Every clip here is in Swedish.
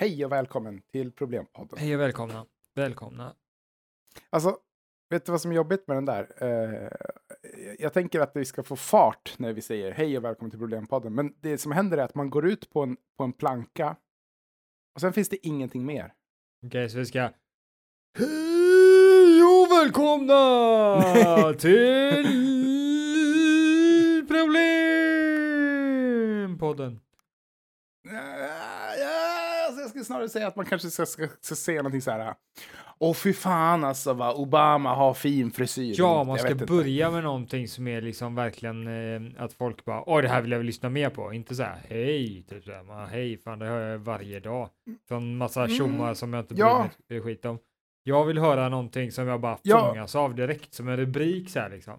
Hej och välkommen till Problempodden. Hej och välkomna. Välkomna. Alltså, vet du vad som är jobbigt med den där? Eh, jag tänker att vi ska få fart när vi säger hej och välkommen till Problempodden. Men det som händer är att man går ut på en, på en planka och sen finns det ingenting mer. Okej, så vi ska... Hej och välkomna till Problempodden. Skulle snarare säga att man kanske ska, ska, ska säga någonting så här. Åh fy fan alltså vad Obama har fin frisyr. Ja, man ska inte. börja med någonting som är liksom verkligen eh, att folk bara, åh, det här vill jag lyssna mer på. Inte så här, hej, typ så här, man, hej, fan, det hör jag varje dag. Från massa Mm, tjommar som jag inte bryr ja. mig skit om. Jag vill höra någonting som jag bara Ja. fångas av direkt, som en rubrik så här liksom.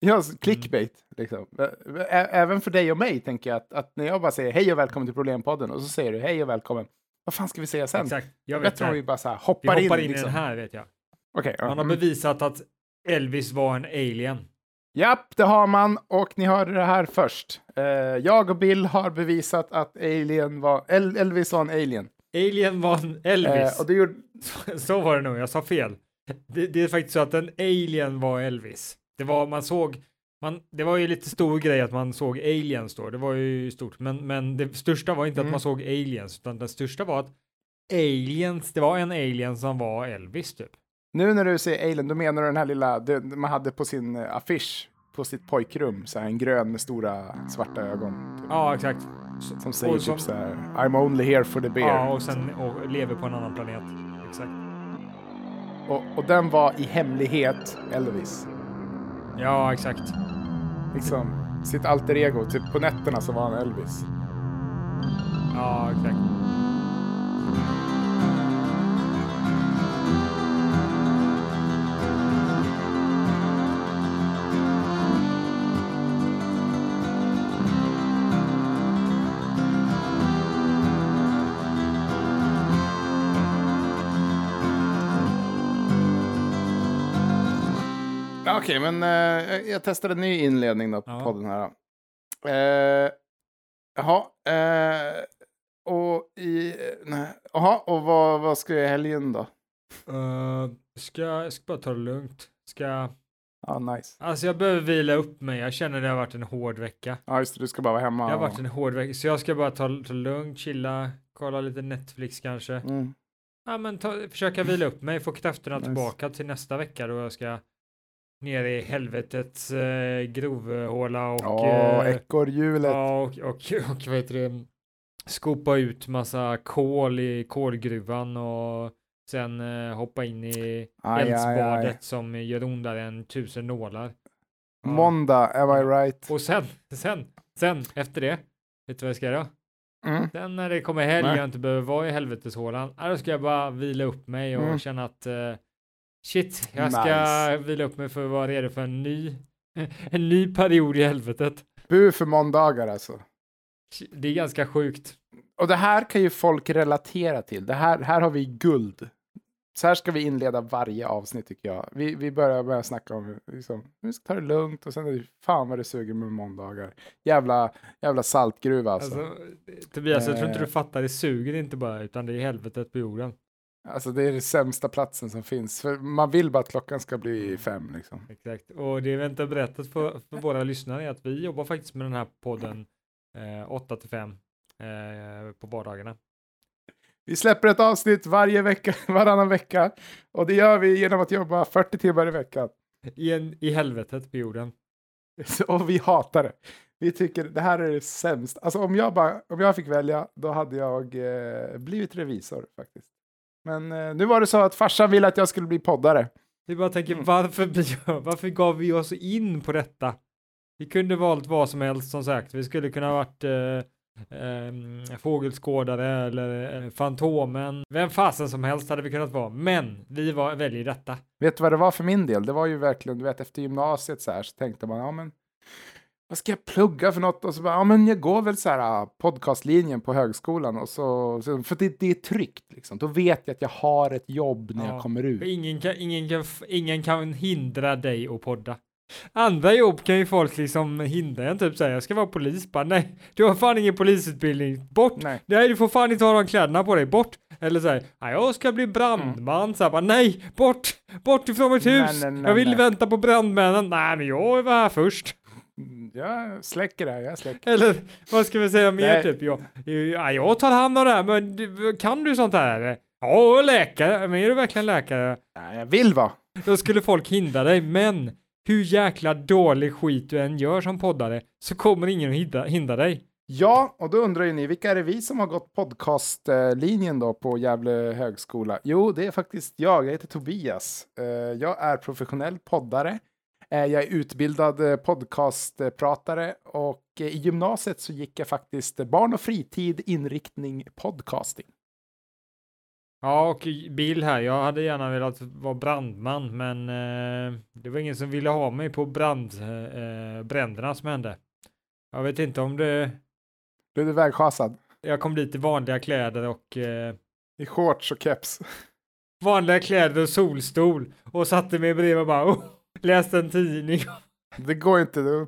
Ja, så clickbait. Liksom. Ä- ä- Även för dig och mig tänker jag att, att när jag bara säger hej och välkommen till Problempodden och så säger du hej och välkommen. Vad fan ska vi säga sen? Exakt, jag vet Bättre om vi bara så här Vi hoppar, hoppar in, in. i liksom. den här vet jag. Okej, ja. Man har Mm. bevisat att Elvis var en alien. Japp, det har man och ni hörde det här först. Eh, jag och Bill har bevisat att alien var, El- Elvis var en alien. Alien var en Elvis. Eh, och det gjorde, Så, så var det nog, jag sa fel. Det, det är faktiskt så att en alien var Elvis. Det var, man såg, man, det var ju lite stor grej att man såg aliens då, det var ju stort, men, men det största var inte Mm. att man såg aliens, utan det största var att aliens, det var en alien som var Elvis typ. nu när du säger alien, då menar du den här lilla, det, man hade på sin eh, affisch på sitt pojkrum, så här, en grön med stora svarta ögon. Typ. Ja, exakt. Som säger och typ så här, I'm only here for the beer. Ja, och sen och lever på en annan planet. Exakt. Och, och den var i hemlighet Elvis. Ja, exakt. Liksom sitt alter ego. Typ på nätterna så var han Elvis. Ja, exakt. Okej, men eh, jag- testade en ny inledning då på Ja. podden här. Eh, jaha. Eh, och i... nej, Jaha, och vad, vad ska jag i helgen då? Uh, ska, jag ska bara ta det lugnt. Ska, Ja, nice. alltså jag behöver vila upp mig. Jag känner det har varit en hård vecka. Ja, just det, du ska bara vara hemma. Det har och- varit en hård vecka, så jag ska bara ta, ta lugnt, chilla, kolla lite Netflix kanske. Mm. Ja, men ta, försöka vila upp mig, få krafterna Nice. tillbaka till nästa vecka då jag ska ner i helvetets eh, grovhåla och, Ja, eh, ekorrhjulet. ja, och, och, och vad heter det, skopa ut massa kol i kolgruvan och sen eh, hoppa in i Aj, aj, eldsbadet aj. som gör ondare än tusen nålar. Ja. Måndag, am I right? Och sen, sen, sen efter det, vet du vad jag ska göra? Mm. Sen när det kommer helg och jag inte behöver vara i helveteshålan, ja, då ska jag bara vila upp mig och Mm. känna att eh, shit, jag ska Nice. vila upp mig för att vara redo för en ny, en ny period i helvetet. Bu för måndagar alltså. Det är ganska sjukt. Och det här kan ju folk relatera till. Det här, här har vi guld. Så här ska vi inleda varje avsnitt tycker jag. Vi, vi börjar med att snacka om liksom, vi ska ta det lugnt och sen är det fan vad det suger med måndagar. Jävla, jävla saltgruva alltså. Alltså, Tobias, jag tror inte Eh. du fattar, det suger inte bara, utan det är helvetet på jorden. Alltså det är den sämsta platsen som finns. För man vill bara att klockan ska bli fem liksom. Exakt, och det vi inte har berättat för, för våra lyssnare är att vi jobbar faktiskt med den här podden eh, 8 till 5 eh, på vardagarna. Vi släpper ett avsnitt varje vecka, varannan vecka. Och det gör vi genom att jobba 40 timmar i veckan. I, en, I helvetet på jorden. Och vi hatar det. Vi tycker det här är det sämst. Alltså om jag, bara, om jag fick välja, då hade jag eh, blivit revisor faktiskt. Men eh, nu var det så att farsan ville att jag skulle bli poddare. Vi bara tänker, Mm. varför, varför gav vi oss in på detta? Vi kunde valt vad som helst som sagt. Vi skulle kunna ha varit eh, ehm, fågelskådare eller eh, Fantomen. Vem fasen som helst hade vi kunnat vara. Men vi var, väljer detta. Vet du vad det var för min del? Det var ju verkligen, du vet, efter gymnasiet så här så tänkte man, ja men vad ska jag plugga för något? Och så bara, ja men jag går väl så här ah, podcastlinjen på högskolan och så, så för det, det är tryggt liksom. Då vet jag att jag har ett jobb när Ja. jag kommer ut. Ingen kan, ingen, kan, ingen kan hindra dig att podda. Andra jobb kan ju folk liksom hindra en, typ säga jag ska vara polis, bara nej, du har fan ingen polisutbildning, bort! Nej. Nej, du får fan inte ha de kläderna på dig, bort! Eller säger jag ska bli brandman, så här, bara nej, bort! Bort ifrån mitt Nej, hus! nej, nej, jag vill nej. vänta på brandmännen, nej men jag var här först. Jag släcker det här, jag släcker. Eller vad ska vi säga mer typ? Jag, ja, jag tar hand om det här, men du, kan du sånt här? Ja, läkare, men är du verkligen läkare? Nej, jag vill vara. Då skulle folk hindra dig, men hur jäkla dålig skit du än gör som poddare så kommer ingen att hindra, hindra dig. Ja, och då undrar ju ni, vilka är det vi som har gått podcastlinjen då på Gävle högskola? Jo, det är faktiskt jag. Jag heter Tobias. Eh, Jag är professionell poddare. Eh, Jag är utbildad eh, podcastpratare och eh, i gymnasiet så gick jag faktiskt barn och fritid inriktning podcasting. Ja, och Bill här, jag hade gärna velat vara brandman, men eh, det var ingen som ville ha mig på brand, eh, bränderna som hände. Jag vet inte om det, Blev du vägschasad? jag kom dit i vanliga kläder och eh, I shorts och keps. vanliga kläder och solstol och satte mig bredvid och bara oh, läste en tidning. Det går inte, det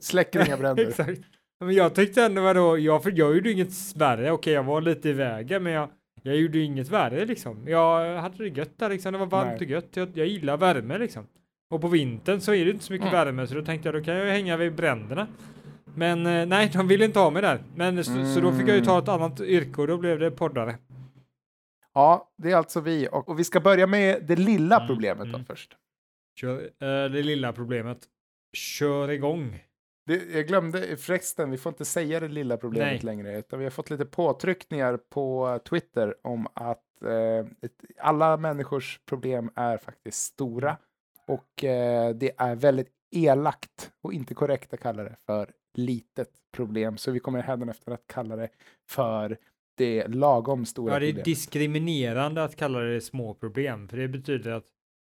släcker inga bränder. Exakt. Men jag tyckte ändå vadå, jag, för jag gjorde inget värre, okej jag var lite i vägen men jag, jag gjorde inget värre liksom. Jag hade det gött där liksom, det var varmt Nej. och gött, jag, jag gillar värme liksom. Och på vintern så är det inte så mycket Mm. värme så då tänkte jag då kan jag hänga vid bränderna. Men eh, nej, de ville inte ha mig där. Men så, så då fick jag ju ta ett annat yrke och då blev det poddare. Ja, det är alltså vi. Och, och vi ska börja med det lilla Mm, problemet då mm. först. Kör, eh, det lilla problemet. Kör igång. Det, jag glömde förresten, vi får inte säga det lilla problemet Nej. längre, utan vi har fått lite påtryckningar på Twitter om att eh, ett, alla människors problem är faktiskt stora och eh, det är väldigt elakt och inte korrekt att kalla det för litet problem, så vi kommer hädanefter att kalla det för det lagom stora Ja, det är problemet. diskriminerande att kalla det små problem, för det betyder att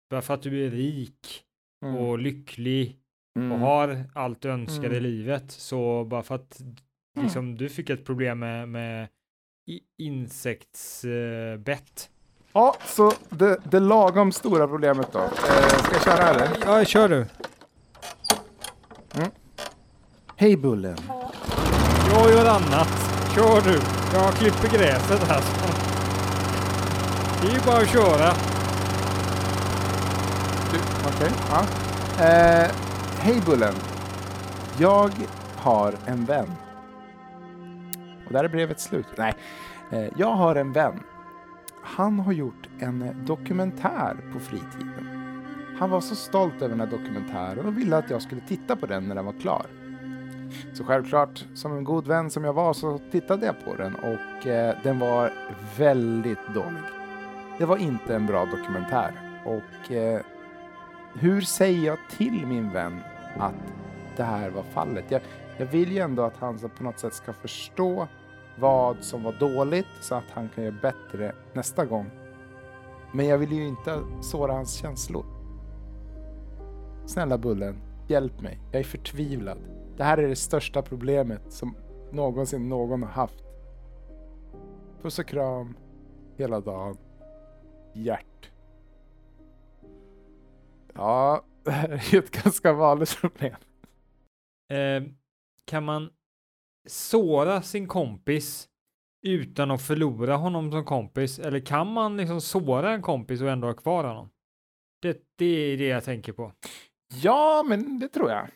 bara för att du är rik Mm, och lycklig mm. och har allt du önskar i Mm. livet, så bara för att liksom, du fick ett problem med, med insektsbett. Ja, så det, det lagom stora problemet då. Eh, ska jag köra eller? Ja, kör du. Hej Bullen! Jag gör annat. Kör du. Jag klipper gräset här. Det är ju bara att köra. Okej. Ja. Eh, Hej Bullen! Jag har en vän. Och där är brevet slut. Nej, eh, jag har en vän. Han har gjort en dokumentär på fritiden. Han var så stolt över den här dokumentären och ville att jag skulle titta på den när den var klar. Så självklart, som en god vän som jag var, så tittade jag på den och eh, den var väldigt dålig. Det var inte en bra dokumentär. Och eh, hur säger jag till min vän att det här var fallet? Jag, jag vill ju ändå att han på något sätt ska förstå vad som var dåligt så att han kan göra bättre nästa gång. Men jag vill ju inte såra hans känslor. Snälla Bullen, hjälp mig. Jag är förtvivlad. Det här är det största problemet som någonsin någon har haft. Puss och kram hela dagen. Hjärt. Ja, det här är ett ganska vanligt problem. Eh, kan man såra sin kompis utan att förlora honom som kompis? Eller kan man liksom såra en kompis och ändå ha kvar honom? Det, det är det jag tänker på. Ja, men det tror jag.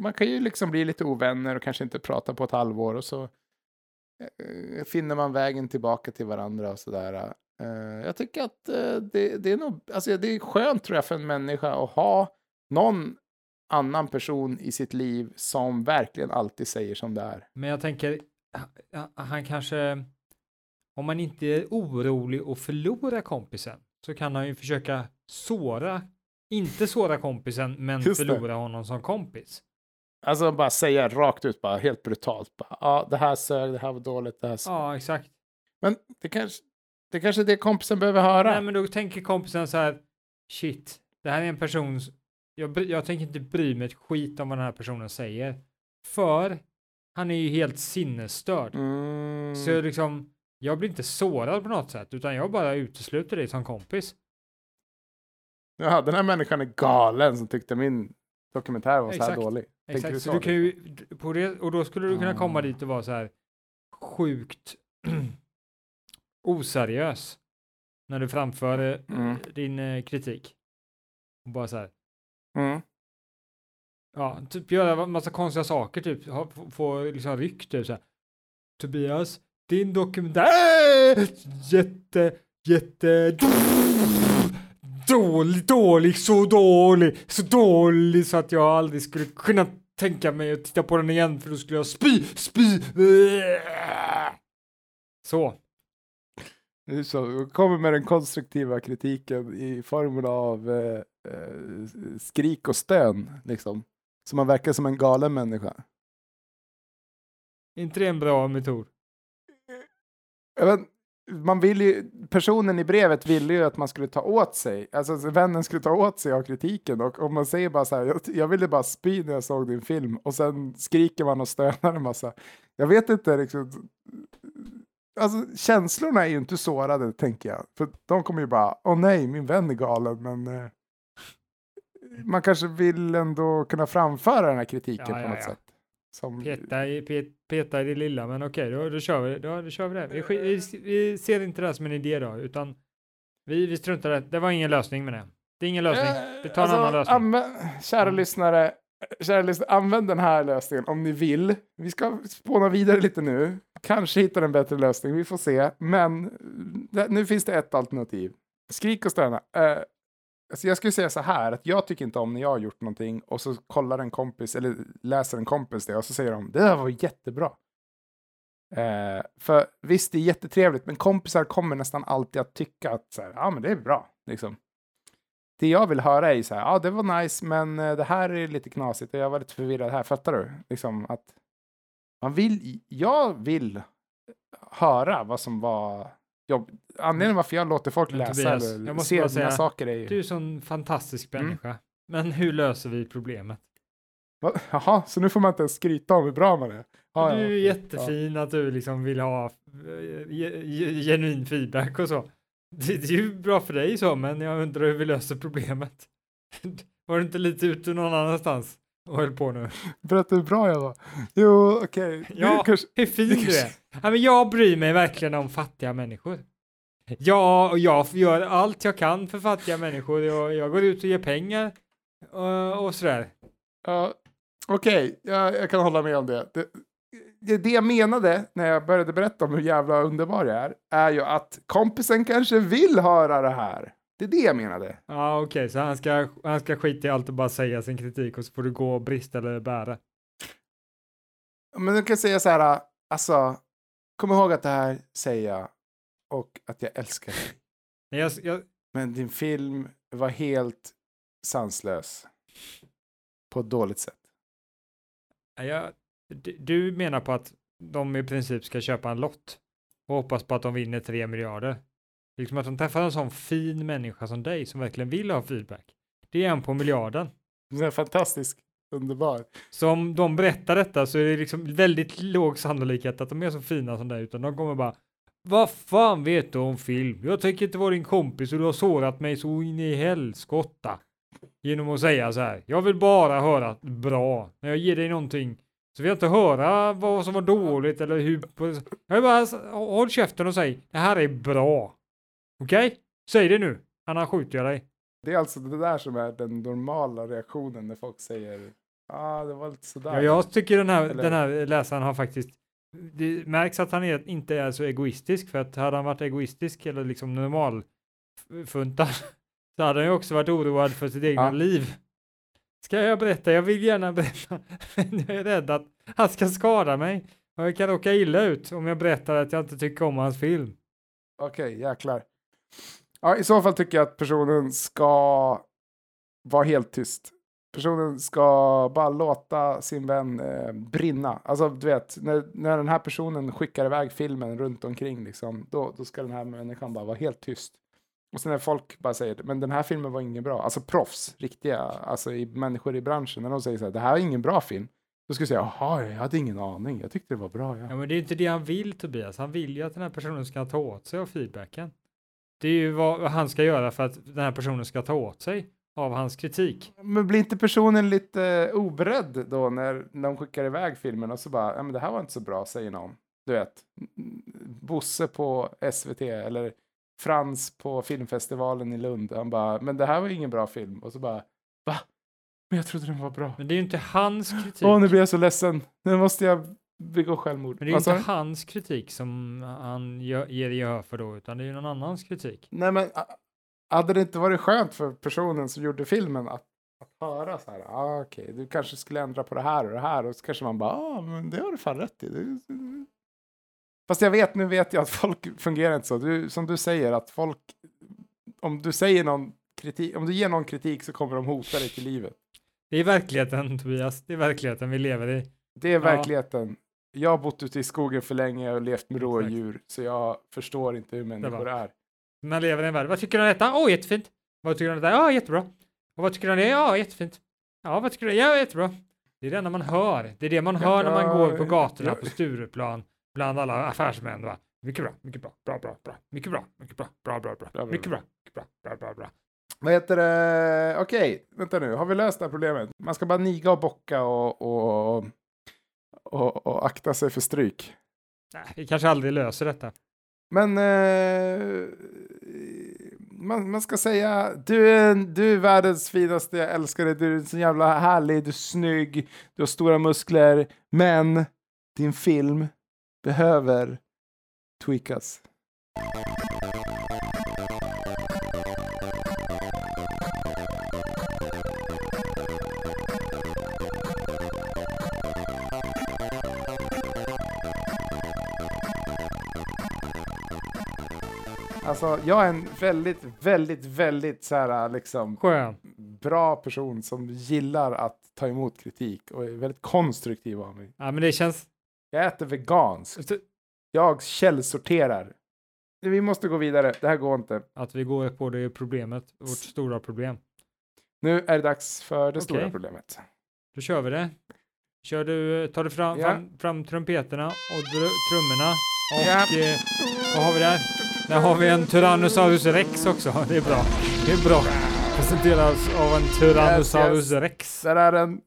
Man kan ju liksom bli lite ovänner och kanske inte prata på ett halvår och så eh, finner man vägen tillbaka till varandra och sådär. Eh, jag tycker att eh, det, det är nog, alltså det är skönt tror jag för en människa att ha någon annan person i sitt liv som verkligen alltid säger som det är. Men jag tänker, ha- ha- han kanske, om man inte är orolig att förlora kompisen, så kan han ju försöka såra, inte såra kompisen, men Just det. förlora honom som kompis. Alltså bara säga rakt ut, bara helt brutalt. Bara, ja, det här sög, det här var dåligt, det här sög. Ja, exakt. Men det kanske, det kanske är det kompisen behöver höra. Nej, men då tänker kompisen så här, shit, det här är en person, jag, jag tänker inte bry mig ett skit om vad den här personen säger. För han är ju helt sinnesstörd. Mm. Så jag liksom, jag blir inte sårad på något sätt, utan jag bara utesluter dig som kompis. Ja, den här människan är galen som tyckte min dokumentär var så här Exakt. dålig. Tänker Exakt, så så, du kan ju, på det, och då skulle du kunna komma Ah. dit och vara så här sjukt oseriös när du framför eh, Mm. din eh, kritik. Och bara så här, Mm. ja, typ göra massa konstiga saker, typ få, få liksom ryck, typ så här. Tobias, din dokumentär, jätte, jätte, dålig, dålig, så dålig, så dålig så att jag aldrig skulle kunna tänka mig att titta på den igen för då skulle jag spy, spy. Så. Så, kommer med den konstruktiva kritiken i formen av eh, eh, skrik och stön, liksom. Så man verkar som en galen människa. inte det en bra metod? Vet, man vill ju, personen i brevet ville ju att man skulle ta åt sig, alltså vännen skulle ta åt sig av kritiken och om man säger bara så här, jag, jag ville bara spy när jag såg din film och sen skriker man och stönar en massa. Jag vet inte liksom, alltså känslorna är ju inte sårade tänker jag, för de kommer ju bara, åh nej, min vän är galen, men eh, man kanske vill ändå kunna framföra den här kritiken Ja, på ja, något ja. sätt. Som, Peta i, pet, peta i det lilla, men okej, då, då kör vi, då, då kör vi det. Vi, vi, vi ser inte det här som en idé då, utan vi, vi struntar i det. Det var ingen lösning med det. Det är ingen lösning. Vi tar en Alltså, annan lösning. anvä- kära Mm. lyssnare, kära lyssnare, använd den här lösningen om ni vill. Vi ska spåna vidare lite nu. Kanske hittar en bättre lösning, vi får se. Men nu finns det ett alternativ. Skrik och stöna. Uh, alltså jag skulle säga så här, att jag tycker inte om när jag har gjort någonting och så kollar en kompis, eller läser en kompis det och så säger de det där var jättebra. Uh, för visst, det är jättetrevligt, men kompisar kommer nästan alltid att tycka att så här, ja, men det är bra. Liksom det jag vill höra är ju så här, ja det var nice men eh, det här är lite knasigt och jag var lite förvirrad här, fattar du? Liksom att man vill, jag vill höra vad som var jobb. Anledningen varför jag låter folk läsa Tobias, eller se dina säga, saker är ju... Du är en sån fantastisk Mm. människa. Men hur löser vi problemet? Va? Jaha, så nu får man inte ens skryta om hur bra man är? Ja, ja, du är okej, jättefin att du liksom vill ha eh, ge- ge- genuin feedback och så. Det, det är ju bra för dig så, men jag undrar hur vi löser problemet. Var du inte lite ute någon annanstans och höll på nu? Ja. Berätta hur bra jag var. Jo, okej. Ja. Du kanske- Hur fin du är. Ja, men jag bryr mig verkligen om fattiga människor. Ja, och jag gör allt jag kan för fattiga människor. Jag, jag går ut och ger pengar och, och sådär. Ja, Okej, jag, jag kan hålla med om det. det. Det, jag menade när jag började berätta om hur jävla underbar jag är, är ju att kompisen kanske vill höra det här. Det är det jag menade. Ja, okej, så han ska, han ska skita i allt och bara säga sin kritik och så får du gå och brista eller bära. Men du kan säga så här, alltså, kom ihåg att det här säger jag och att jag älskar dig. Men jag, jag, Men din film var helt sanslös. På ett dåligt sätt. jag, du- menar på att de i princip ska köpa en lott och hoppas på att de vinner tre miljarder. Liksom att de träffar en sån fin människa som dig som verkligen vill ha feedback. Det är en på miljarden. Den är fantastisk, underbar. Så om de berättar detta så är det liksom väldigt låg sannolikhet att de är så fina som dig, utan de kommer bara Vad fan vet du om film? Jag tänker inte vara din kompis och du har sårat mig så in i helskotta. Genom att säga så här, jag vill bara höra bra. När jag ger dig någonting så vill jag inte höra vad som var dåligt eller hur... Jag vill bara, håll käften och säg, det här är bra. Okej? Säg det nu, annars skjuter jag dig. Det är alltså det där som är den normala reaktionen när folk säger ja, ah, det var lite sådär. Ja, jag tycker den här, Eller- den här läsaren har faktiskt det märks att han är, inte är så egoistisk för att hade han varit egoistisk eller liksom normal funtad så hade han ju också varit oroad för sitt egna Ja. liv. Ska jag berätta? Jag vill gärna berätta. Men jag är rädd att han ska skada mig och jag kan råka illa ut om jag berättar att jag inte tycker om hans film. Okej, jäklar. Ja, I så fall tycker jag att personen ska vara helt tyst. Personen ska bara låta sin vän eh, brinna. Alltså, du vet, när, när den här personen skickar iväg filmen runt omkring, liksom, då, då ska den här människan bara vara helt tyst. Och sen när folk bara säger, men den här filmen var ingen bra, alltså proffs, riktiga, alltså i, människor i branschen, när de säger så här, det här är ingen bra film, då ska jag säga, jaha, jag hade ingen aning, jag tyckte det var bra. Ja. Ja, men det är inte det han vill Tobias. Han vill ju att den här personen ska ta åt sig av feedbacken. Det är ju vad han ska göra för att den här personen ska ta åt sig av hans kritik. Men blir inte personen lite oberedd då när de skickar iväg filmen och så bara, ja men det här var inte så bra, säger någon. Du vet, Bosse på SVT eller Frans på filmfestivalen i Lund. Han bara, men det här var ingen bra film. Och så bara, va? Men jag trodde den var bra. Men det är ju inte hans kritik. Åh, nu blir jag så ledsen. Nu måste jag begå självmord. Men det är ju inte hans kritik som han ger gehör för då, utan det är ju någon annans kritik. Nej, men hade det inte varit skönt för personen som gjorde filmen att, att höra så här, ah, okej, du kanske skulle ändra på det här och det här och så kanske man bara, ah, men det har du fan rätt i. Det- Fast jag vet, nu vet jag att folk fungerar inte så. Du, som du säger, att folk, om du säger någon kritik, om du ger någon kritik så kommer de hota dig till livet. Det är verkligheten, Tobias. Det är verkligheten vi lever i. Det är Ja. verkligheten. Jag har bott ute i skogen för länge och levt med rådjur, så jag förstår inte hur människor är. Man lever i en värld. Vad tycker du om detta? Åh, jättefint. Vad tycker du om detta? Ja, jättebra. Och vad tycker du om det? Ja, jättefint. Ja, vad tycker du? Ja, jättebra. Det är det enda man hör. Det är det man hör när man Ja, går på gatorna ja. på Stureplan bland alla affärsmän. Va? Mycket bra, mycket bra, bra, bra, bra, mycket bra, mycket bra, bra, bra, bra, mycket bra. mycket bra, bra, bra, bra. Vad heter det? Okej, vänta nu. Har vi löst det här problemet? Man ska bara niga och bocka och, och, och, och akta sig för stryk. Nej, vi kanske aldrig löser detta. Men eh, man, man ska säga du är, du är världens finaste, jag älskar dig, du är så jävla härlig, du är snygg, du har stora muskler, men din film behöver tweakas. Alltså, jag är en väldigt, väldigt, väldigt så här liksom Skön. bra person som gillar att ta emot kritik och är väldigt konstruktiv av mig. Ja, men det känns... Jag äter veganskt. Jag källsorterar. Vi måste gå vidare. Det här går inte. Att vi går på det problemet, vårt stora problem. Nu är det dags för det stora Okej. problemet. Då kör vi det. Kör du, tar du fram, Ja. fram, fram trumpeterna och dr- trummorna. Och Ja. eh, vad har vi där? Där har vi en Tyrannosaurus rex också. Det är bra. Det är bra. Presenteras av en Tyrannosaurus Yes, yes. rex. Där är en...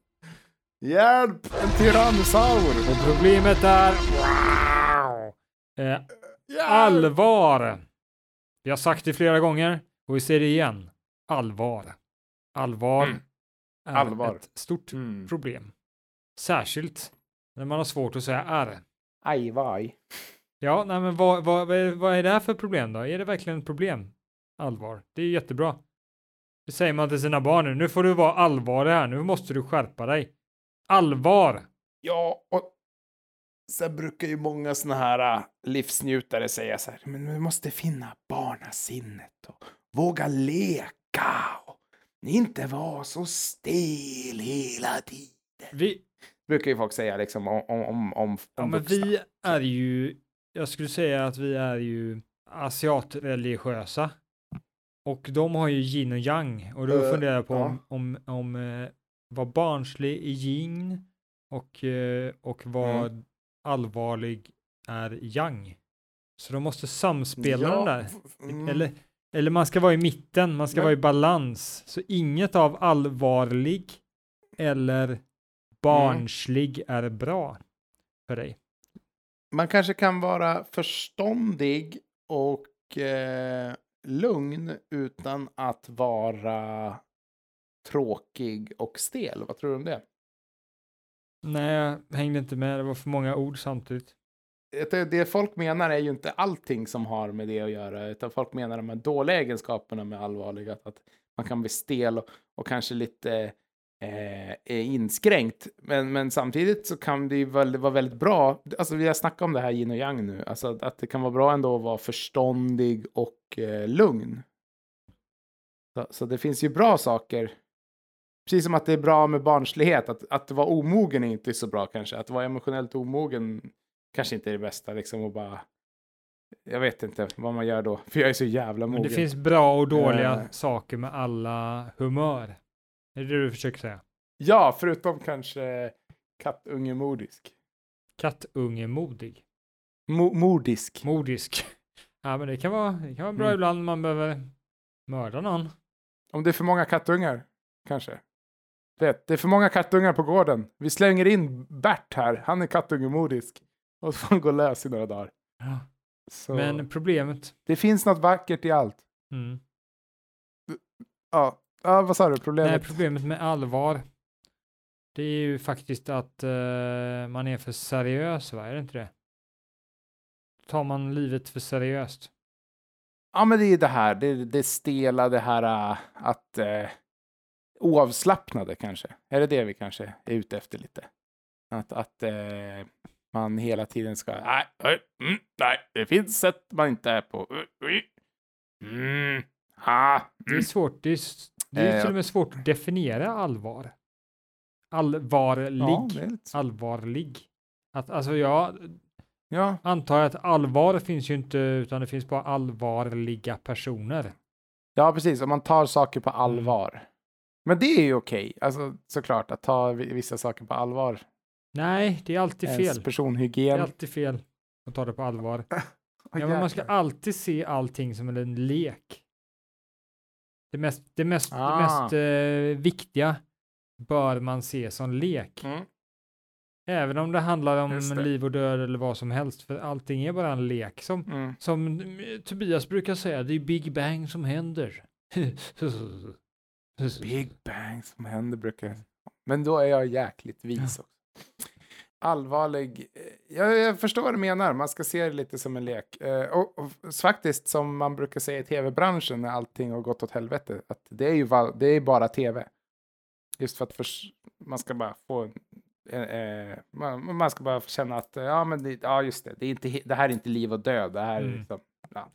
Hjälp! En tyrannosaur! Och problemet är... Eh, allvar. Vi har sagt det flera gånger och vi säger det igen. Allvar. Allvar Mm. är Allvar. ett stort Mm. problem. Särskilt när man har svårt att säga R. Aj, vaj. Ja, nej men vad, vad, vad, är, är det här för problem då? Är det verkligen ett problem? Allvar. Det är jättebra. Det säger man till sina barn nu. Nu får du vara allvar här. Nu måste du skärpa dig. Allvar! Ja, och sen brukar ju många såna här äh, livsnjutare säga så här, men vi måste finna barnasinnet och våga leka och inte vara så stel hela tiden. Vi, Brukar ju folk säga liksom om, om, om, om ja, men vi är ju, jag skulle säga att vi är ju asiatreligiösa. Och de har ju yin och yang. Och då Eh, funderar jag på ja. om, om, om vad barnslig är yin och, eh, och vad Mm. allvarlig är yang. Så de måste samspela de där. mm, Eller, eller man ska vara i mitten, man ska Men- vara i balans. Så inget av allvarlig eller barnslig är bra för dig. Man kanske kan vara förståndig och eh, lugn utan att vara tråkig och stel. Vad tror du om det? Nej, jag hängde inte med. Det var för många ord samtidigt. Det, det folk menar är ju inte allting som har med det att göra, utan folk menar de här dåliga egenskaperna med allvarliga. Att, man kan bli stel och, och kanske lite eh, är inskränkt. Men, men samtidigt så kan det ju väl, vara väldigt bra. Alltså vi har snackat om det här yin och yang nu. Alltså att, att det kan vara bra ändå att vara förståndig och eh, lugn. Så, så det finns ju bra saker. Precis som att det är bra med barnslighet. Att, att vara omogen är inte så bra kanske. Att vara emotionellt omogen kanske inte är det bästa. Liksom och bara... Jag vet inte vad man gör då. För jag är så jävla Men mogen. det finns bra och dåliga Eh. saker med alla humör. Är det det du försöker säga? Ja, förutom kanske kattungemodisk. Kattungemodig. Mo- modisk. Modisk. Ja, men det kan vara, det kan vara bra Mm. ibland man behöver mörda någon. Om det är för många kattungar, kanske. Vet, det är för många kattungar på gården. Vi slänger in Bert här, han är kattungemodisk. Och så får han gå lös i några dagar. Ja. Så Men problemet, Det finns något vackert i allt. mm. Ja, ja vad sa du? Problemet? Nej, problemet med allvar, det är ju faktiskt att eh, man är för seriös, va? Är det inte det? Tar man livet för seriöst? Ja, men det är det här, det, det stela, det här äh, att eh, oavslappnade kanske. Är det det vi kanske är ute efter lite? Att, att eh, man hela tiden ska, nej, nej, mm, nej, det finns sätt man inte är på. Mm, ha, Det är mm. svårt, det är, det är Eh, till och med svårt att definiera allvar. Allvarlig, Ja, allvarlig. Att, alltså jag ja, antar att allvar finns ju inte, utan det finns bara allvarliga personer. ja, precis. Om man tar saker Mm. på allvar. Men det är ju okej, alltså såklart, att ta vi- vissa saker på allvar. Nej, det är alltid Ens fel. Det personhygien. är alltid fel att ta det på allvar. Åh, Ja, men man ska alltid se allting som en lek. Det mest, det mest, Ah. det mest eh, viktiga bör man se som lek. Mm. Även om det handlar om det. liv och död eller vad som helst, för allting är bara en lek. Som, Mm. som mm, Tobias brukar säga, det är Big Bang som händer. Big bang som händer brukar jag Men då är jag jäkligt vis också. Allvarlig. eh, Jag, jag förstår vad du menar. Man ska se det lite som en lek. Eh, och, och faktiskt som man brukar säga i tv-branschen när allting har gått åt helvete. Att det är ju det är bara tv. Just för att förs- man ska bara få eh, eh, man, man ska bara känna att ja, men det, ja just det. Det, är inte, det här är inte liv och död. Det här är Mm. liksom, ja.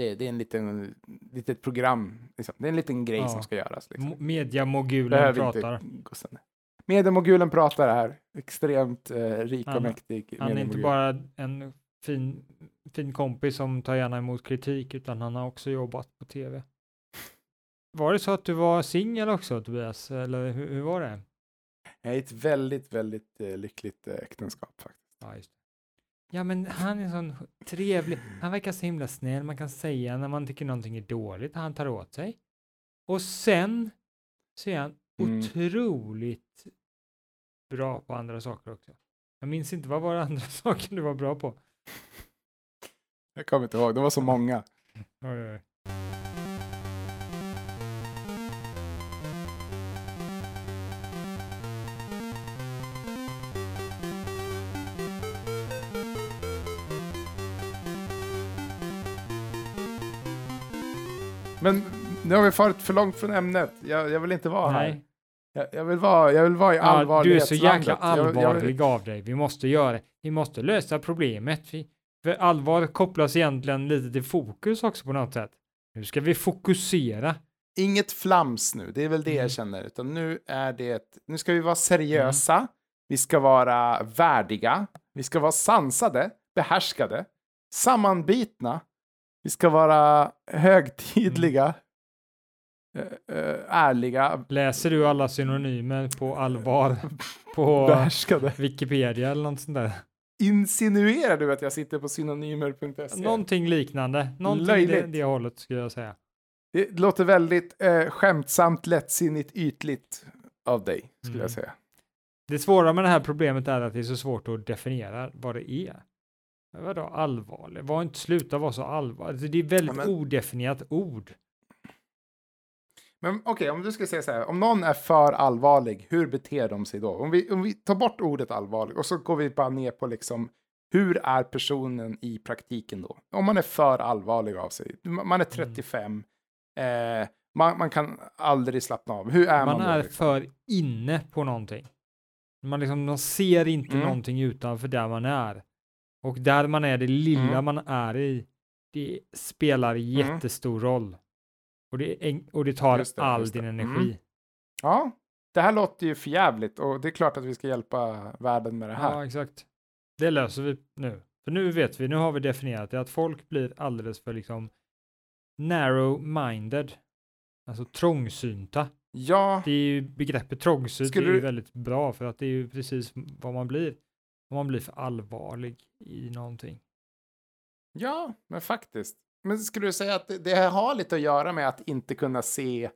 Det, det är en liten, litet program. Liksom. Det är en liten grej Ja. som ska göras. Liksom. Mo- Mediamogulen Behöver pratar. Mediemogulen pratar här. Extremt eh, rik och Han- mäktig. Han är inte bara en fin, fin kompis som tar gärna emot kritik, utan han har också jobbat på tv. Var det så att du var singel också, Tobias? Eller hur, hur var det? Jag är ett väldigt, väldigt eh, lyckligt eh, äktenskap faktiskt. Ja. Ja, men han är sån trevlig. Han verkar så himla snäll. Man kan säga när man tycker någonting är dåligt. Han tar åt sig. Och sen så är han Mm. otroligt bra på andra saker också. Jag minns inte vad var det andra saker du var bra på. Jag kommer inte ihåg, det var så många. Oj, oj, Men nu har vi farit för långt från ämnet. Jag, jag vill inte vara här. Nej, Jag, jag, vill vara, jag vill vara i ja, du är så allvarlighetslandet. jäkla Jag- jag allvarlig av dig. Vi måste göra. Vi måste lösa problemet. Vi, för allvar kopplas egentligen lite till fokus också på något sätt. Nu ska vi fokusera. Inget flams nu, det är väl det Mm. jag känner. Utan nu är det, nu ska vi vara seriösa, vi ska vara värdiga, vi ska vara sansade, behärskade, sammanbitna, vi ska vara högtidliga, eh, eh, ärliga, Läser du alla synonymer på allvar på. Wikipedia eller något sånt där? Insinuerar du att jag sitter på synonymer.se? Någonting liknande. Någonting i det, Löjligt. det hållet skulle jag säga. Det låter väldigt eh, skämtsamt, lättsinnigt, ytligt av dig, skulle Mm. jag säga. Det svåra med det här problemet är att det är så svårt att definiera vad det är. Men Vadå allvarlig? Var inte sluta vara så allvarlig. Det är väldigt Ja, men- odefinierat ord. Men okej, om du ska säga så här, om någon är för allvarlig, hur beter de sig då? Om vi, om vi tar bort ordet allvarlig och så går vi bara ner på liksom, hur är personen i praktiken då? Om man är för allvarlig av sig, man är Mm. 35, eh, man, man kan aldrig slappna av. Hur är man, Man då? är liksom? för inne på någonting. Man, liksom, man ser inte Mm. någonting utanför där man är. Och där man är, det lilla Mm. man är i, det spelar jättestor roll. Och det, och det tar det, all det. din Mm. energi. Ja, det här låter ju förjävligt och det är klart att vi ska hjälpa världen med det här. Ja, exakt. Det löser vi nu. För nu vet vi, nu har vi definierat det, att folk blir alldeles för liksom narrow-minded. Alltså trångsynta. Ja, Det är ju begreppet trångsynt Skulle är ju du- väldigt bra för att det är ju precis vad man blir. Om man blir för allvarlig i någonting. ja, men faktiskt. Men skulle du säga att det, det har lite att göra med att inte kunna se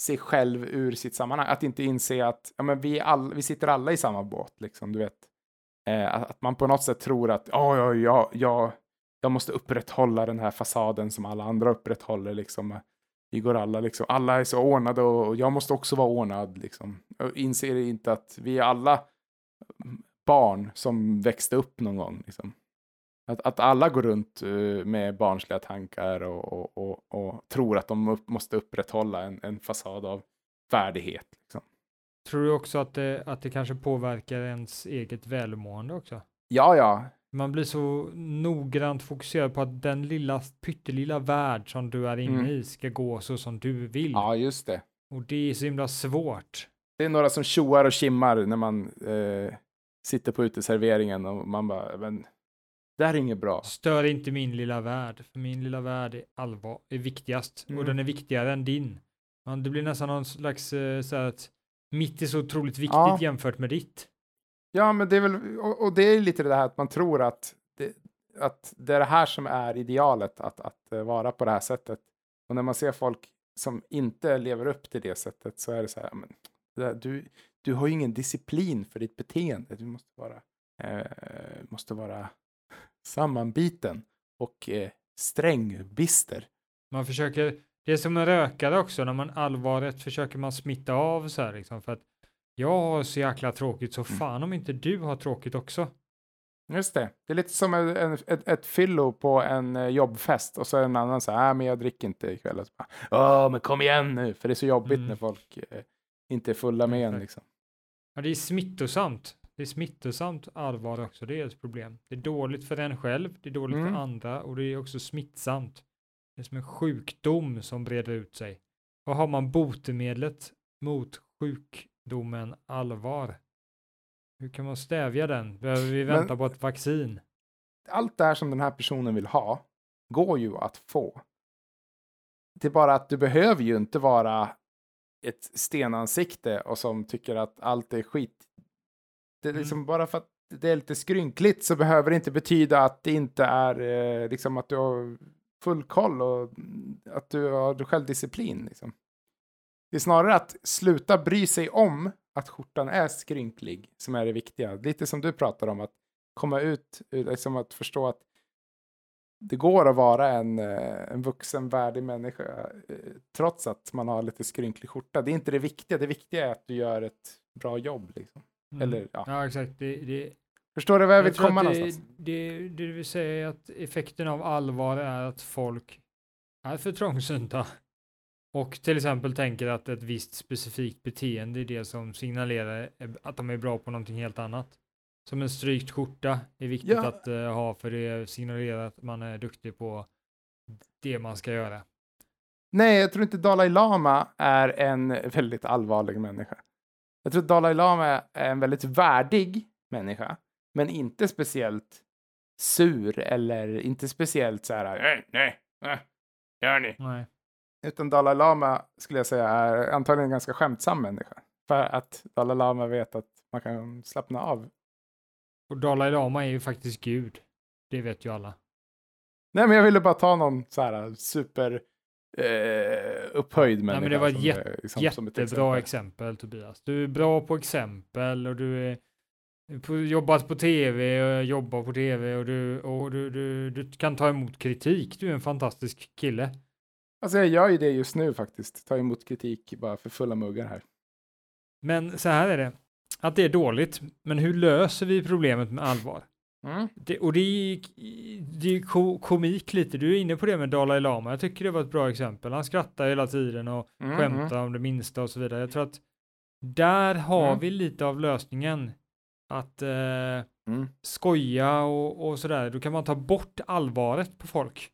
sig själv ur sitt sammanhang? Att inte inse att ja, men vi, all, vi sitter alla i samma båt, liksom, du vet. Eh, att, man på något sätt tror att oh, ja, ja, ja, jag måste upprätthålla den här fasaden som alla andra upprätthåller. Liksom. Vi går alla, liksom, alla är så ordnade och jag måste också vara ordnad. Liksom. Jag inser inte att vi alla barn som växte upp någon gång. Liksom. Att, att alla går runt uh, med barnsliga tankar och, och, och, och, tror att de upp, måste upprätthålla en, en fasad av värdighet. Liksom. Tror du också att det, att det kanske påverkar ens eget välmående också? Ja, ja. Man blir så noggrant fokuserad på att den lilla pyttelilla värld som du är inne mm. i ska gå så som du vill. Ja, just det. Och det är så himla svårt. Det är några som tjoar och kimmar när man eh, sitter på uteserveringen och man bara, men det här är inget bra. Stör inte min lilla värld, för min lilla värld är allvar, är viktigast mm. och den är viktigare än din. Man, det blir nästan någon slags eh, så här att mitt är så otroligt viktigt ja. jämfört med ditt. Ja, men det är väl, och, och, det är lite det här att man tror att det, att det är det här som är idealet, att, att uh, vara på det här sättet. Och när man ser folk som inte lever upp till det sättet så är det så här, men, du, du har ju ingen disciplin för ditt beteende. Du måste vara, uh, måste vara sammanbiten och uh, sträng, bister. Man försöker, det är som en rökare också, när man allvaret försöker man smitta av så här liksom, för att jag har så jäkla tråkigt så mm. fan om inte du har tråkigt också. Just det. Det är lite som en, en, ett, ett fyllo på en eh, jobbfest och så är en annan så här, äh, men jag dricker inte ikväll. Ja, men kom igen nu, för det är så jobbigt mm. när folk eh, inte är fulla med en liksom. Ja, det är smittosamt. Det är smittosamt allvar också, det är ett problem. Det är dåligt för en själv, det är dåligt mm. för andra och det är också smittsamt. Det är som en sjukdom som breder ut sig. Vad har man botemedlet mot sjuk domen allvar? Hur kan man stävja den? Behöver vi vänta Men, på ett vaccin? Allt det här som den här personen vill ha går ju att få. Det är bara att du behöver ju inte vara ett stenansikte och som tycker att allt är skit. Det är mm. liksom bara för att det är lite skrynkligt så behöver det inte betyda att det inte är eh, liksom att du har full koll och att du har självdisciplin. Liksom. Det är snarare att sluta bry sig om att skjortan är skrynklig som är det viktiga. Lite som du pratar om, att komma ut, liksom att förstå att det går att vara en, eh, en vuxen, värdig människa eh, trots att man har lite skrynklig skjorta. Det är inte det viktiga. Det viktiga är att du gör ett bra jobb. Liksom. Mm. Eller, ja. ja, exakt. Det, det, Förstår du var jag vill komma det, någonstans? Det, det, det vill säga att effekten av allvar är att folk är för trångsynta och till exempel tänker att ett visst specifikt beteende är det som signalerar att de är bra på någonting helt annat. Som en strykt skjorta är viktigt ja. att uh, ha för det signalerar att man är duktig på det man ska göra. Nej, jag tror inte Dalai Lama är en väldigt allvarlig människa. Jag tror Dalai Lama är en väldigt värdig människa, men inte speciellt sur eller inte speciellt så här, nej, nej, nej, gör ni. Nej. Utan Dalai Lama skulle jag säga är antagligen en ganska skämtsam människa. För att Dalai Lama vet att man kan slappna av. Och Dalai Lama är ju faktiskt Gud. Det vet ju alla. Nej, men jag ville bara ta någon så här super eh, upphöjd människa. Nej, men det var ett jät liksom, jättebra exempel. exempel. Tobias. Du är bra på exempel och du är på, jobbat på tv och jobbar på tv och, du, och du, du, du kan ta emot kritik. Du är en fantastisk kille. Alltså jag gör ju det just nu faktiskt. Tar emot kritik bara för fulla muggar här. Men så här är det. Att det är dåligt. Men hur löser vi problemet med allvar? Mm. Det, och det är, det är komik lite. Du är inne på det med Dalai Lama. Jag tycker det var ett bra exempel. Han skrattar hela tiden och mm. skämtar mm. om det minsta och så vidare. Jag tror att där har mm. vi lite av lösningen. Att eh, mm. skoja och, och sådär. Då kan man ta bort allvaret på folk.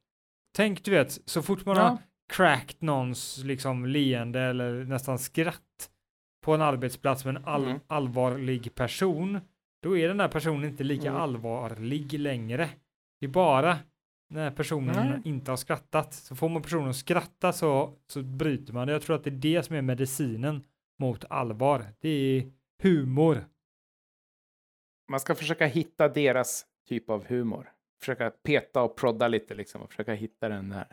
Tänk du vet, så fort man ja. har cracked någons liksom leende eller nästan skratt på en arbetsplats med en all mm. allvarlig person, då är den här personen inte lika mm. allvarlig längre. Det är bara när personen mm. inte har skrattat. Så får man personen att skratta så, så bryter man det. Jag tror att det är det som är medicinen mot allvar. Det är humor. Man ska försöka hitta deras typ av humor. försöka peta och prodda lite liksom och försöka hitta den där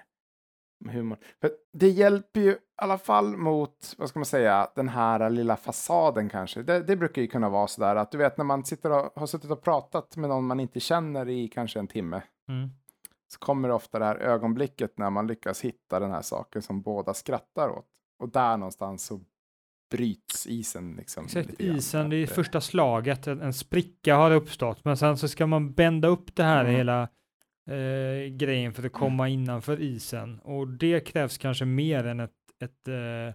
humorn. För det hjälper ju i alla fall mot, vad ska man säga, den här lilla fasaden kanske. Det, det brukar ju kunna vara så där att du vet när man sitter och har suttit och pratat med någon man inte känner i kanske en timme. Mm. Så kommer det ofta det här ögonblicket när man lyckas hitta den här saken som båda skrattar åt. Och där någonstans så bryts isen. Liksom, Exakt, isen, det är eh, första slaget, en, en spricka har uppstått, men sen så ska man bända upp det här Mm. hela eh, grejen för att komma innanför isen. Och det krävs kanske mer än ett, ett eh,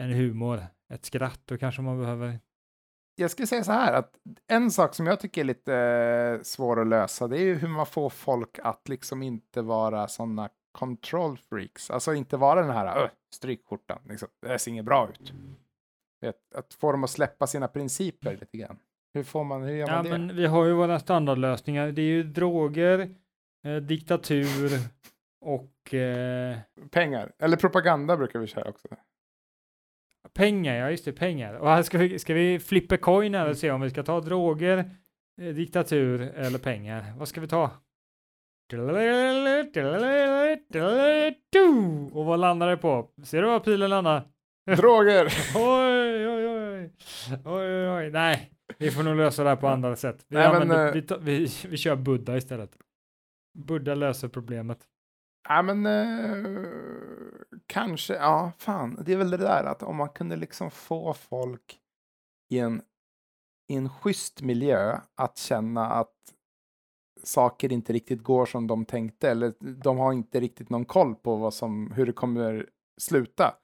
en humor, ett skratt, då kanske man behöver jag skulle säga så här att en sak som jag tycker är lite eh, svår att lösa det är ju hur man får folk att liksom inte vara sådana control freaks. Alltså inte vara den här "Öh, strykskjortan, liksom. det ser inget bra ut. Vet, att få dem att släppa sina principer lite grann. Hur får man, hur gör man Ja, det? men vi har ju våra standardlösningar. Det är ju droger, eh, diktatur och eh, Pengar, eller propaganda brukar vi köra också. pengar. Ja, just det, pengar. Och här ska vi, ska vi flippa coin här och se om vi ska ta droger, eh, diktatur eller pengar. Vad ska vi ta? Och vad landar det på? Ser du vad pilen landar? Droger! Oj, oj, oj. Oj, oj, oj. Nej, vi får nog lösa det här på andra sätt. Vi, Nej, men, eh, vi, vi, vi kör Buddha istället. Buddha löser problemet. Ja, men eh, kanske, ja, fan, det är väl det där att om man kunde liksom få folk i en, i en schysst miljö att känna att saker inte riktigt går som de tänkte eller de har inte riktigt någon koll på vad som, hur det kommer sluta.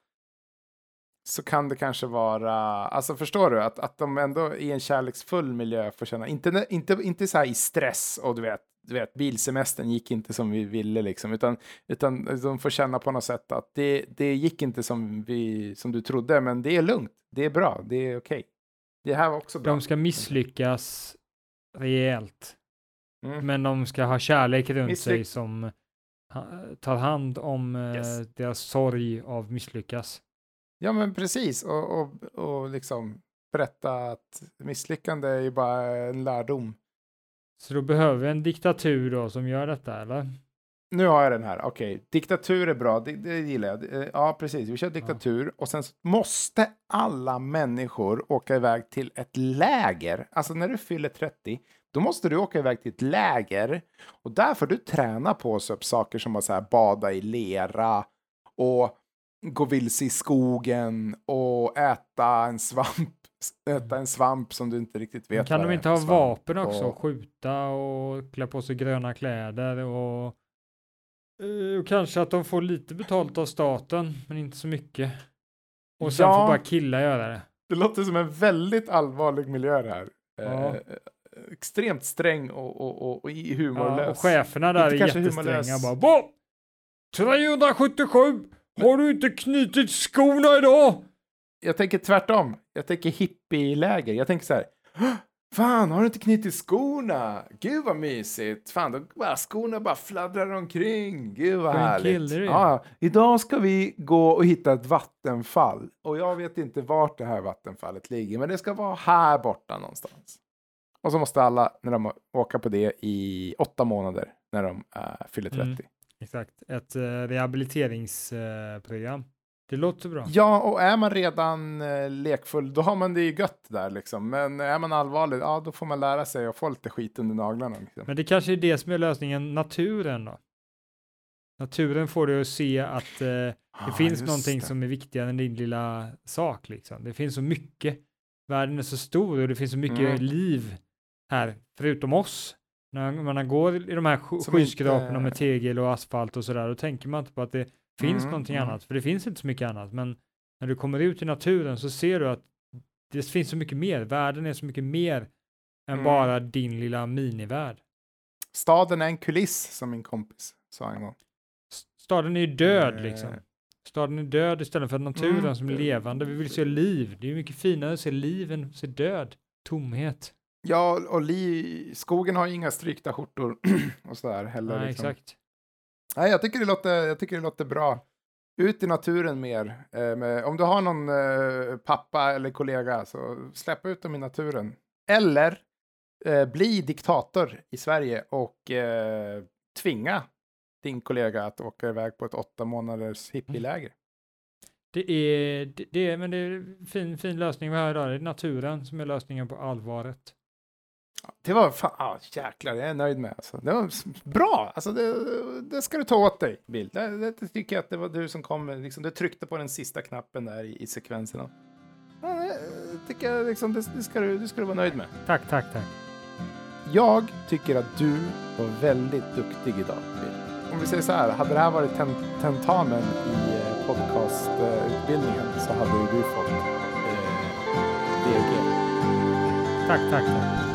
Så kan det kanske vara, alltså förstår du, att, att de ändå i en kärleksfull miljö får känna, inte, inte, inte så här i stress och du vet, du vet, bilsemestern gick inte som vi ville liksom, utan, utan de får känna på något sätt att det, det gick inte som, vi, som du trodde, men det är lugnt, det är bra, det är okej. Det här var också bra. De ska misslyckas rejält, Mm. men de ska ha kärlek runt Misslyck- sig som tar hand om eh, Yes. deras sorg av misslyckas. Ja, men precis, och, och, och liksom berätta att misslyckande är ju bara en lärdom. Så då behöver vi en diktatur då som gör detta, eller? Nu har jag den här, okej, diktatur är bra, det, det gillar jag. Ja, precis, vi kör diktatur och sen så måste alla människor åka iväg till ett läger. Alltså när du fyller 30, då måste du åka iväg till ett läger och där får du träna på upp saker som att så här, bada i lera och gå vilse i skogen och äta en svamp. Äta en svamp som du inte riktigt vet kan vad de inte ha vapen också? och- Skjuta och klä på sig gröna kläder och, eh, och kanske att de får lite betalt av staten, men inte så mycket. Och sen Ja. får bara killar göra det. Det låter som en väldigt allvarlig miljö det här. Ja. Eh, extremt sträng och, och, och, och humorlös. Ja, och cheferna där Inte är jättestränga. Bara, "Vad? 377! Har du inte knutit skorna idag? Jag tänker tvärtom. Jag tänker hippieläger. Jag tänker så här. "Hå! Fan, har du inte knutit skorna? Gud vad mysigt. Fan, då bara skorna bara fladdrar omkring. Gud vad härligt. Ja, idag ska vi gå och hitta ett vattenfall. Och jag vet inte vart det här vattenfallet ligger, men det ska vara här borta någonstans. Och så måste alla när de åka på det i åtta månader när de äh, fyller 30. Mm. Exakt, ett uh, rehabiliteringsprogram. Det låter bra. Ja, och är man redan eh, lekfull, då har man det ju gött där liksom. Men är man allvarlig, ja, då får man lära sig och få lite skit under naglarna. Liksom. Men det kanske är det som är lösningen, naturen då? Naturen får dig att se att eh, det Ah, finns någonting det. som är viktigare än din lilla sak liksom. Det finns så mycket. Världen är så stor och det finns så mycket Mm. liv här, förutom oss. När man går i de här skyskraporna inte- med tegel och asfalt och sådär, då tänker man inte på att det finns Mm, någonting mm. annat, för det finns inte så mycket annat. Men när du kommer ut i naturen så ser du att det finns så mycket mer. Världen är så mycket mer än Mm. bara din lilla minivärld. Staden är en kuliss, som min kompis sa en gång. Staden är ju död Eh. liksom. Staden är död istället för naturen Mm. som är levande. Vi vill se liv. Det är mycket finare att se liv än att se död. Tomhet. Ja, och li, skogen har ju inga strykta skjortor och sådär heller. Nej, liksom. exakt. Nej, jag tycker det låter, jag tycker det låter bra. Ut i naturen mer. Eh, om du har någon eh, pappa eller kollega så släpp ut dem i naturen. Eller eh, bli diktator i Sverige och eh, tvinga din kollega att åka iväg på ett åtta månaders hippieläger. Det är, det, det är, men det är en fin, fin lösning vi har idag. Det är naturen som är lösningen på allvaret. Det var fan, ah, jäklar, jag är nöjd med. Alltså. Det var bra, alltså, det, det ska du ta åt dig, Bill. Det, det, det tycker jag att det var du som kom, liksom, du tryckte på den sista knappen där i, i sekvenserna. Ja, det tycker jag, liksom, det, det, ska du, det ska du vara nöjd med. Tack, tack, tack. Jag tycker att du var väldigt duktig idag, Bill. Om vi säger så här, hade det här varit ten, tentamen i eh, podcastutbildningen så hade du fått eh, DG. Tack, tack, tack.